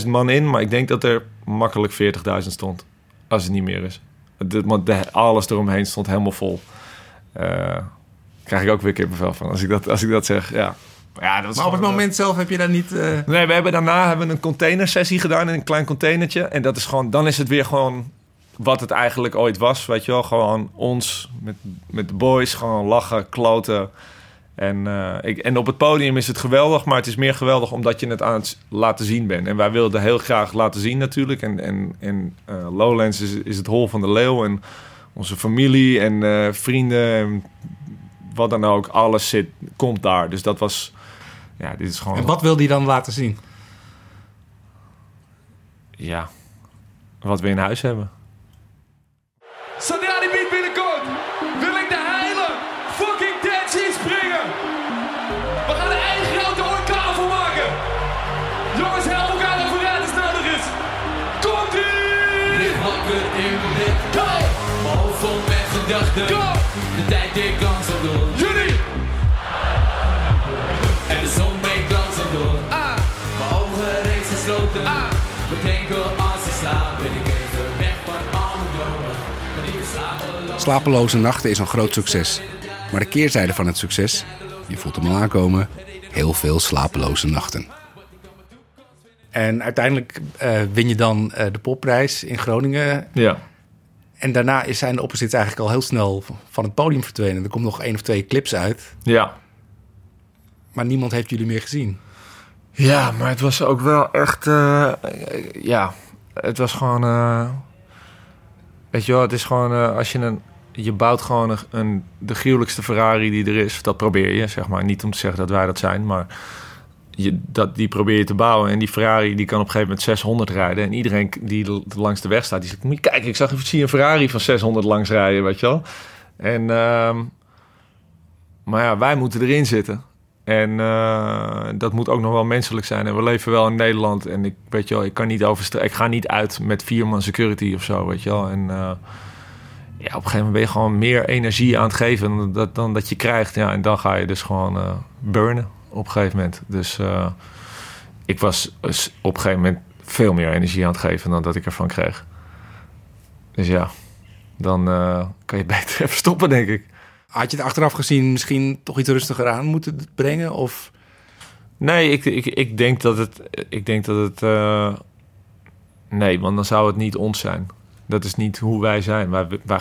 Speaker 4: 20.000 man in, maar ik denk dat er makkelijk 40.000 stond. Als het niet meer is. De, want alles eromheen stond helemaal vol. Eh krijg ik ook weer kippenvel van als ik dat, als ik dat zeg. Ja. Ja, dat
Speaker 5: Maar op het
Speaker 4: eh,
Speaker 5: moment zelf heb je daar niet... eh,
Speaker 4: Nee, we hebben daarna hebben we een containersessie gedaan in een klein containertje. En dat is gewoon, dan is het weer gewoon wat het eigenlijk ooit was. Weet je wel, gewoon ons met, met de boys, gewoon lachen, kloten. En, eh, ik, en op het podium is het geweldig, maar het is meer geweldig omdat je het aan het laten zien bent. En wij wilden heel graag laten zien natuurlijk. En, en, en eh, Lowlands is, is het hol van de leeuw. En onze familie en eh, vrienden en wat dan ook, alles zit, komt daar. Dus dat was, ja, dit is gewoon...
Speaker 5: En wat wil die dan laten zien?
Speaker 4: Ja, wat we in huis hebben.
Speaker 5: Slapeloze nachten is een groot succes. Maar de keerzijde van het succes, je voelt hem al aankomen, heel veel slapeloze nachten. En uiteindelijk eh, win je dan eh, de popprijs in Groningen.
Speaker 4: Ja.
Speaker 5: En daarna is zijn de opposites eigenlijk al heel snel van het podium verdwenen. Er komt nog één of twee clips uit,
Speaker 4: Ja.
Speaker 5: maar niemand heeft jullie meer gezien.
Speaker 4: Ja, maar het was ook wel echt... eh, ja, het was gewoon... eh, weet je wel, het is gewoon... eh, als je een... Je bouwt gewoon een, de gruwelijkste Ferrari die er is. Dat probeer je, zeg maar. Niet om te zeggen dat wij dat zijn, maar... Je, dat, die probeer je te bouwen. En die Ferrari die kan op een gegeven moment 600 rijden. En iedereen die langs de weg staat, die zegt... Moet je kijken, ik zag even zie een Ferrari van 600 langs rijden, weet je wel. En... ehm, maar ja, wij moeten erin zitten. En eh, dat moet ook nog wel menselijk zijn. En we leven wel in Nederland. En ik weet je wel, ik kan niet overstra- Ik ga niet uit met vier man security of zo, weet je wel. En eh, ja, op een gegeven moment ben je gewoon meer energie aan het geven dan dat, dan dat je krijgt. Ja, en dan ga je dus gewoon eh, burnen op een gegeven moment. Dus eh, ik was dus op een gegeven moment veel meer energie aan het geven dan dat ik ervan kreeg. Dus ja, dan eh, kan je beter even stoppen, denk ik.
Speaker 5: Had je het achteraf gezien misschien toch iets rustiger aan moeten brengen? Of
Speaker 4: Nee, ik, ik, ik denk dat het. Ik denk dat het. nee, want dan zou het niet ons zijn. Dat is niet hoe wij zijn. Wij, wij,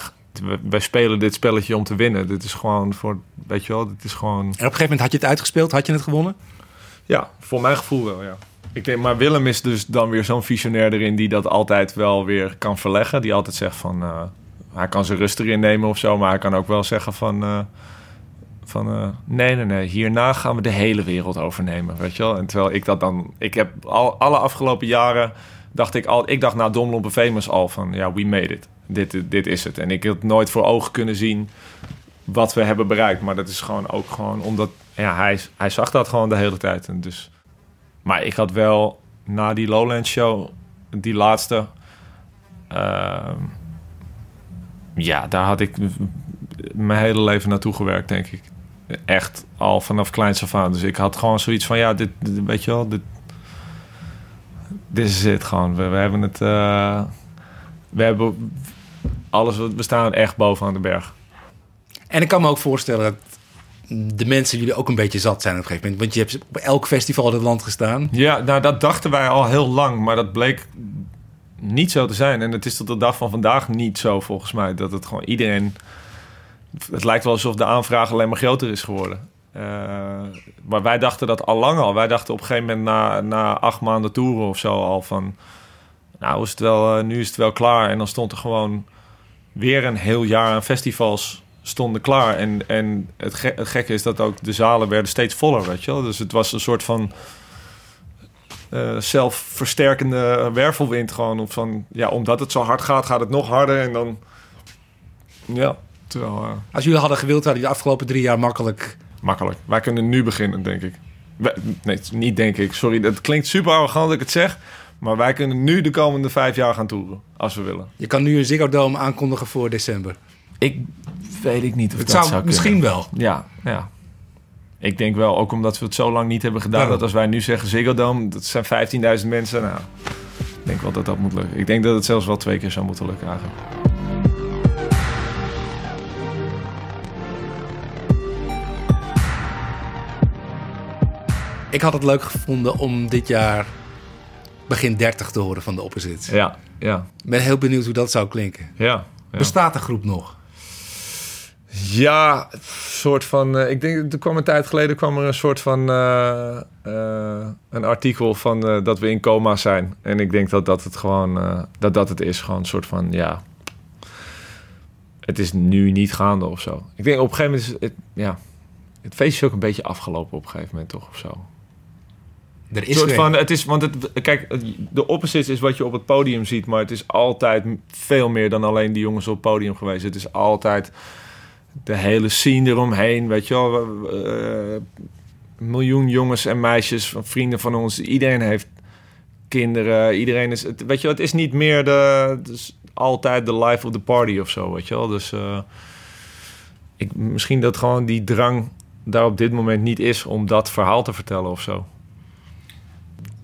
Speaker 4: wij spelen dit spelletje om te winnen. Dit is gewoon voor. Weet je wel, dit is gewoon.
Speaker 5: en op een gegeven moment had je het uitgespeeld, had je het gewonnen?
Speaker 4: Ja, voor mijn gevoel wel, ja. Ik denk, maar Willem is dus dan weer zo'n visionair erin die dat altijd wel weer kan verleggen. Die altijd zegt van. eh, hij kan zijn rust erin nemen of zo, maar hij kan ook wel zeggen van. eh, Van eh, nee, nee, nee, hierna gaan we de hele wereld overnemen, weet je wel. En terwijl ik dat dan, ik heb al alle afgelopen jaren dacht ik al, ik dacht na Domlompe Famous al van ja, we made it. Dit, dit is het. En ik had nooit voor ogen kunnen zien wat we hebben bereikt. Maar dat is gewoon ook gewoon omdat ja, hij, hij zag dat gewoon de hele tijd. En dus, maar ik had wel na die Lowland show, die laatste, ehm, ja, daar had ik mijn hele leven naartoe gewerkt, denk ik. Echt al vanaf kleins af aan. Dus ik had gewoon zoiets van, ja, dit, weet je wel, dit, dit is het gewoon. We, we hebben het, eh, we hebben alles, we staan echt bovenaan de berg.
Speaker 5: En ik kan me ook voorstellen dat de mensen jullie ook een beetje zat zijn op een gegeven moment. Want je hebt op elk festival in het land gestaan.
Speaker 4: Ja, nou dat dachten wij al heel lang, maar dat bleek niet zo te zijn. En het is tot de dag van vandaag niet zo volgens mij. Dat het gewoon iedereen... Het lijkt wel alsof de aanvraag alleen maar groter is geworden. Eh, maar wij dachten dat al lang al. Wij dachten op een gegeven moment na, na acht maanden toeren of zo al van... Nou, is het wel, eh, nu is het wel klaar. En dan stond er gewoon weer een heel jaar aan festivals stonden klaar. En, en het, ge- het gekke is dat ook de zalen werden steeds voller, weet je wel. Dus het was een soort van eh, zelfversterkende wervelwind gewoon. Of van, ja, omdat het zo hard gaat, gaat het nog harder. En dan, ja, terwijl... eh,
Speaker 5: Als jullie hadden gewild, hadden jullie de afgelopen drie jaar makkelijk...
Speaker 4: makkelijk. Wij kunnen nu beginnen, denk ik. Nee, niet denk ik. Sorry, dat klinkt super arrogant dat ik het zeg. Maar wij kunnen nu de komende vijf jaar gaan toeren, als we willen.
Speaker 5: Je kan nu een Ziggo Dome aankondigen voor december.
Speaker 4: Ik weet ik niet of
Speaker 5: Het
Speaker 4: dat
Speaker 5: zou,
Speaker 4: zou
Speaker 5: misschien
Speaker 4: kunnen.
Speaker 5: wel.
Speaker 4: Ja, ja. Ik denk wel, ook omdat we het zo lang niet hebben gedaan... Dat als wij nu zeggen Ziggo Dome, dat zijn 15.000 mensen. Nou, ik denk wel dat dat moet lukken. Ik denk dat het zelfs wel twee keer zou moeten lukken eigenlijk.
Speaker 5: Ik had het leuk gevonden om dit jaar begin 30 te horen van de Opposites.
Speaker 4: Ja, ja,
Speaker 5: Ik ben heel benieuwd hoe dat zou klinken.
Speaker 4: ja. ja.
Speaker 5: Bestaat de groep nog?
Speaker 4: Ja, soort van. eh, ik denk, er kwam een tijd geleden kwam er een soort van eh, eh, een artikel van dat we in coma zijn. En ik denk dat dat het gewoon dat dat het is. Gewoon een soort van ja. Het is nu niet gaande of zo. Ik denk op een gegeven moment is het, ja. Het feest is ook een beetje afgelopen op een gegeven moment toch of zo.
Speaker 5: Er
Speaker 4: Een
Speaker 5: is
Speaker 4: soort van, het is, want het, kijk, de opposites is wat je op het podium ziet, maar het is altijd veel meer dan alleen die jongens op het podium geweest. Het is altijd de hele scene eromheen, weet je wel. een miljoen jongens en meisjes, van vrienden van ons, iedereen heeft kinderen, iedereen is, het, weet je wel, het is niet meer de, is altijd de life of the party of zo, weet je wel. Dus eh, ik, misschien dat gewoon die drang daar op dit moment niet is om dat verhaal te vertellen of zo.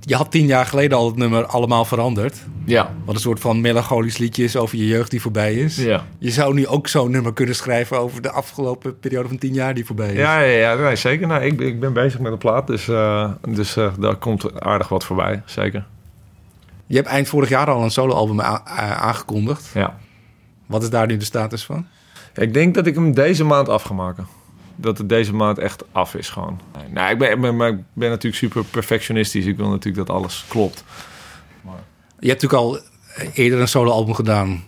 Speaker 5: Je had tien jaar geleden al het nummer Allemaal Veranderd.
Speaker 4: Ja,
Speaker 5: Wat een soort van melancholisch liedje is over je jeugd die voorbij is.
Speaker 4: ja.
Speaker 5: Je zou nu ook zo'n nummer kunnen schrijven over de afgelopen periode van tien jaar die voorbij is.
Speaker 4: Ja, ja, ja nee, zeker. Nou, ik, ik ben bezig met een plaat, dus, eh, dus eh, daar komt aardig wat voorbij, zeker.
Speaker 5: Je hebt eind vorig jaar al een soloalbum aangekondigd.
Speaker 4: Ja.
Speaker 5: Wat is daar nu de status van?
Speaker 4: Ik denk dat ik hem deze maand af ga maken. Dat het deze maand echt af is gewoon. Nou, ik ben, maar ik ben natuurlijk super perfectionistisch. Ik wil natuurlijk dat alles klopt.
Speaker 5: Je hebt natuurlijk al eerder een soloalbum gedaan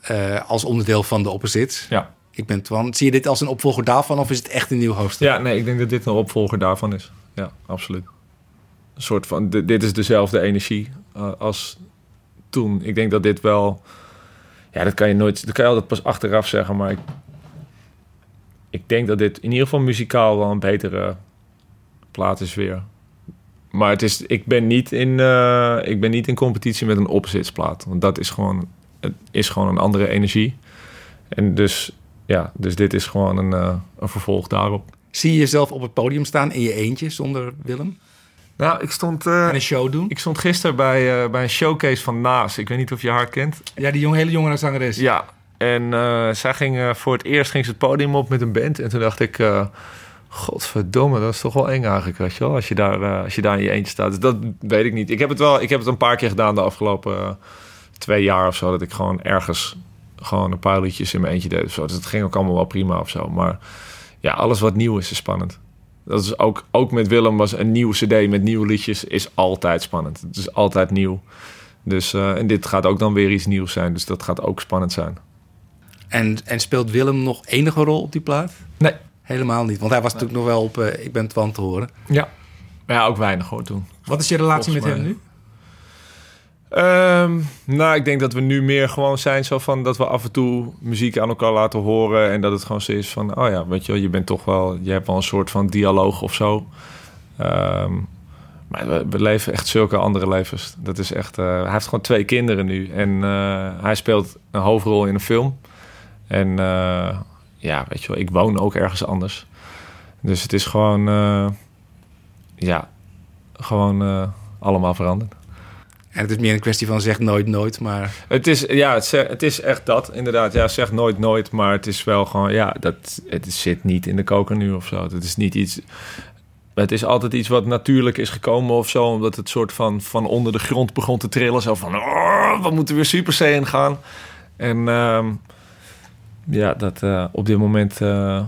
Speaker 5: eh, als onderdeel van de Opposites.
Speaker 4: Ja.
Speaker 5: Ik ben Twan. Zie je dit als een opvolger daarvan of is het echt een nieuw hoofdstuk?
Speaker 4: Ja, nee, ik denk dat dit een opvolger daarvan is. Ja, absoluut. Een soort van, di- dit is dezelfde energie eh, als toen. Ik denk dat dit wel, ja, dat kan je nooit, dat kan je altijd pas achteraf zeggen, maar ik, ik denk dat dit in ieder geval muzikaal wel een betere plaat is weer. Maar het is, ik ben niet in, eh, ik ben niet in competitie met een opzitsplaat, want dat is gewoon, het is gewoon een andere energie. En dus, ja, dus dit is gewoon een, eh, een vervolg daarop.
Speaker 5: Zie je jezelf op het podium staan in je eentje zonder Willem?
Speaker 4: Nou, ik stond, eh,
Speaker 5: En een show doen?
Speaker 4: ik stond gisteren bij, eh, bij een showcase van Naas. Ik weet niet of je haar kent.
Speaker 5: Ja, die jong, hele jonge zangeres.
Speaker 4: Ja, en eh, zij ging eh, voor het eerst ging ze het podium op met een band. En toen dacht ik, eh godverdomme, dat is toch wel eng eigenlijk, weet je wel. Als je daar, als je daar in je eentje staat. Dus dat weet ik niet. Ik heb het wel, ik heb het een paar keer gedaan de afgelopen twee jaar of zo. Dat ik gewoon ergens gewoon een paar liedjes in mijn eentje deed of. Dus het ging ook allemaal wel prima of zo. Maar ja, alles wat nieuw is, is spannend. Dat is ook, ook met Willem was een nieuwe cd met nieuwe liedjes is altijd spannend. Het is altijd nieuw. Dus, en dit gaat ook dan weer iets nieuws zijn. Dus dat gaat ook spannend zijn.
Speaker 5: En, en speelt Willem nog enige rol op die plaat?
Speaker 4: Nee,
Speaker 2: Helemaal niet, want hij was natuurlijk nog wel op eh, Ik ben Twan te horen.
Speaker 4: Ja. Maar ja, ook weinig hoor toen.
Speaker 5: Wat is je relatie
Speaker 4: Volgens
Speaker 5: met hem nu?
Speaker 4: Ehm, nou, ik denk dat we nu meer gewoon zijn zo van dat we af en toe muziek aan elkaar laten horen. En dat het gewoon zo is van, oh ja, weet je wel, je bent toch wel, je hebt wel een soort van dialoog of zo. Ehm, maar we, we leven echt zulke andere levens. Dat is echt, eh, hij heeft gewoon twee kinderen nu. En eh, hij speelt een hoofdrol in een film. En eh, ja, weet je wel, ik woon ook ergens anders. Dus het is gewoon, eh, ja, gewoon eh, allemaal veranderd.
Speaker 2: En het is meer een kwestie van zeg nooit nooit, maar
Speaker 4: Het is, ja, het, het is echt dat, inderdaad. Ja, zeg nooit nooit, maar het is wel gewoon, ja, dat, het zit niet in de koker nu of zo. Het is niet iets, het is altijd iets wat natuurlijk is gekomen of zo, omdat het soort van van onder de grond begon te trillen. Zo van, oh, we moeten weer Super Saiyan gaan. En ehm, ja, dat eh, op dit moment, eh,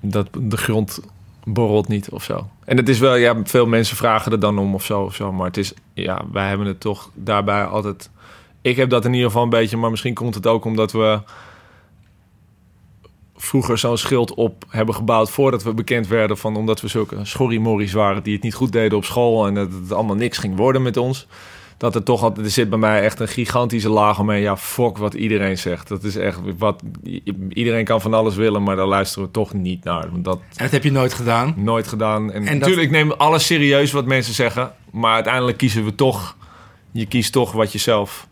Speaker 4: dat de grond borrelt niet of zo. En het is wel, ja, veel mensen vragen er dan om of zo of zo, maar het is, ja, wij hebben het toch daarbij altijd ik heb dat in ieder geval een beetje, maar misschien komt het ook omdat we vroeger zo'n schild op hebben gebouwd voordat we bekend werden van omdat we zulke schorrimorries waren die het niet goed deden op school en dat het allemaal niks ging worden met ons. Dat er toch altijd, er zit bij mij echt een gigantische laag omheen. Ja, fuck wat iedereen zegt. Dat is echt wat, iedereen kan van alles willen, maar daar luisteren we toch niet naar. Want dat,
Speaker 2: en dat heb je nooit gedaan.
Speaker 4: Nooit gedaan. En,
Speaker 2: En dat-
Speaker 4: natuurlijk, ik neem alles serieus wat mensen zeggen. Maar uiteindelijk kiezen we toch... Je kiest toch wat je zelf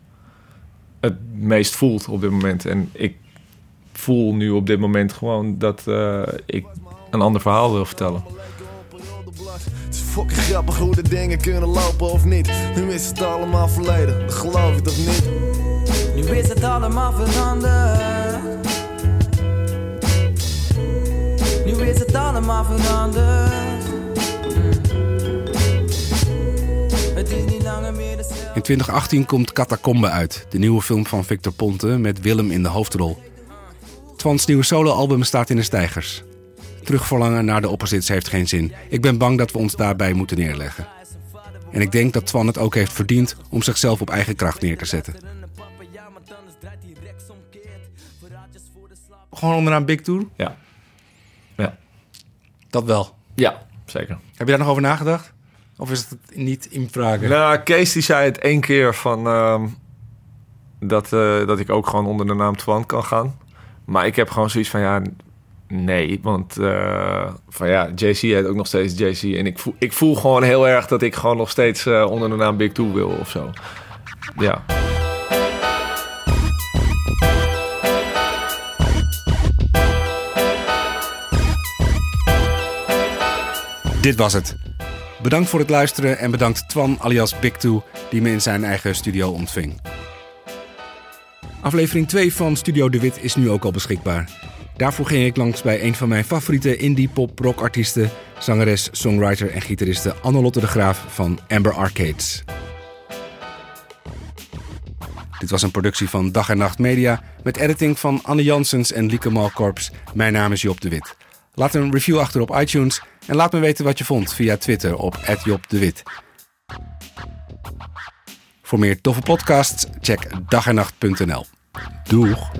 Speaker 4: het meest voelt op dit moment. En ik voel nu op dit moment gewoon dat eh, ik een ander verhaal wil vertellen.
Speaker 3: Het fucking grappig hoe de dingen kunnen lopen of niet. Nu is het allemaal verleden, dat geloof je toch niet?
Speaker 6: Nu is het allemaal veranderd. Nu is het allemaal veranderd. Het is niet langer meer dezelfde.
Speaker 2: In 2018 komt Catacombe uit, de nieuwe film van Victor Ponte met Willem in de hoofdrol. Twans nieuwe soloalbum staat in de stijgers. Terugverlangen naar de opposites heeft geen zin. Ik ben bang dat we ons daarbij moeten neerleggen. En ik denk dat Twan het ook heeft verdiend om zichzelf op eigen kracht neer te zetten. Gewoon onderaan Big Tour?
Speaker 4: Ja. Ja.
Speaker 2: Dat wel.
Speaker 4: Ja, zeker.
Speaker 2: Heb je daar nog over nagedacht? Of is het niet in vraag?
Speaker 4: Nou, Kees die zei het één keer van... ehm, dat, eh, dat ik ook gewoon onder de naam Twan kan gaan. Maar ik heb gewoon zoiets van, ja, nee. Want eh, van ja, JC heet ook nog steeds JC. En ik voel, ik voel gewoon heel erg dat ik gewoon nog steeds eh, onder de naam Big Two wil of zo. Ja.
Speaker 2: Dit was het. Bedankt voor het luisteren en bedankt Twan alias Big Two die me in zijn eigen studio ontving. Aflevering 2 van Studio De Wit is nu ook al beschikbaar. Daarvoor ging ik langs bij een van mijn favoriete indie pop rock artiesten, zangeres, songwriter en gitariste Annelotte de Graaf van Amber Arcades. Dit was een productie van Dag en Nacht Media met editing van Anne Jansens en Lieke Malkorps. Mijn naam is Job de Wit. Laat een review achter op iTunes en laat me weten wat je vond via Twitter op Job de Wit. Voor meer toffe podcasts check dagennacht.nl. Doeg!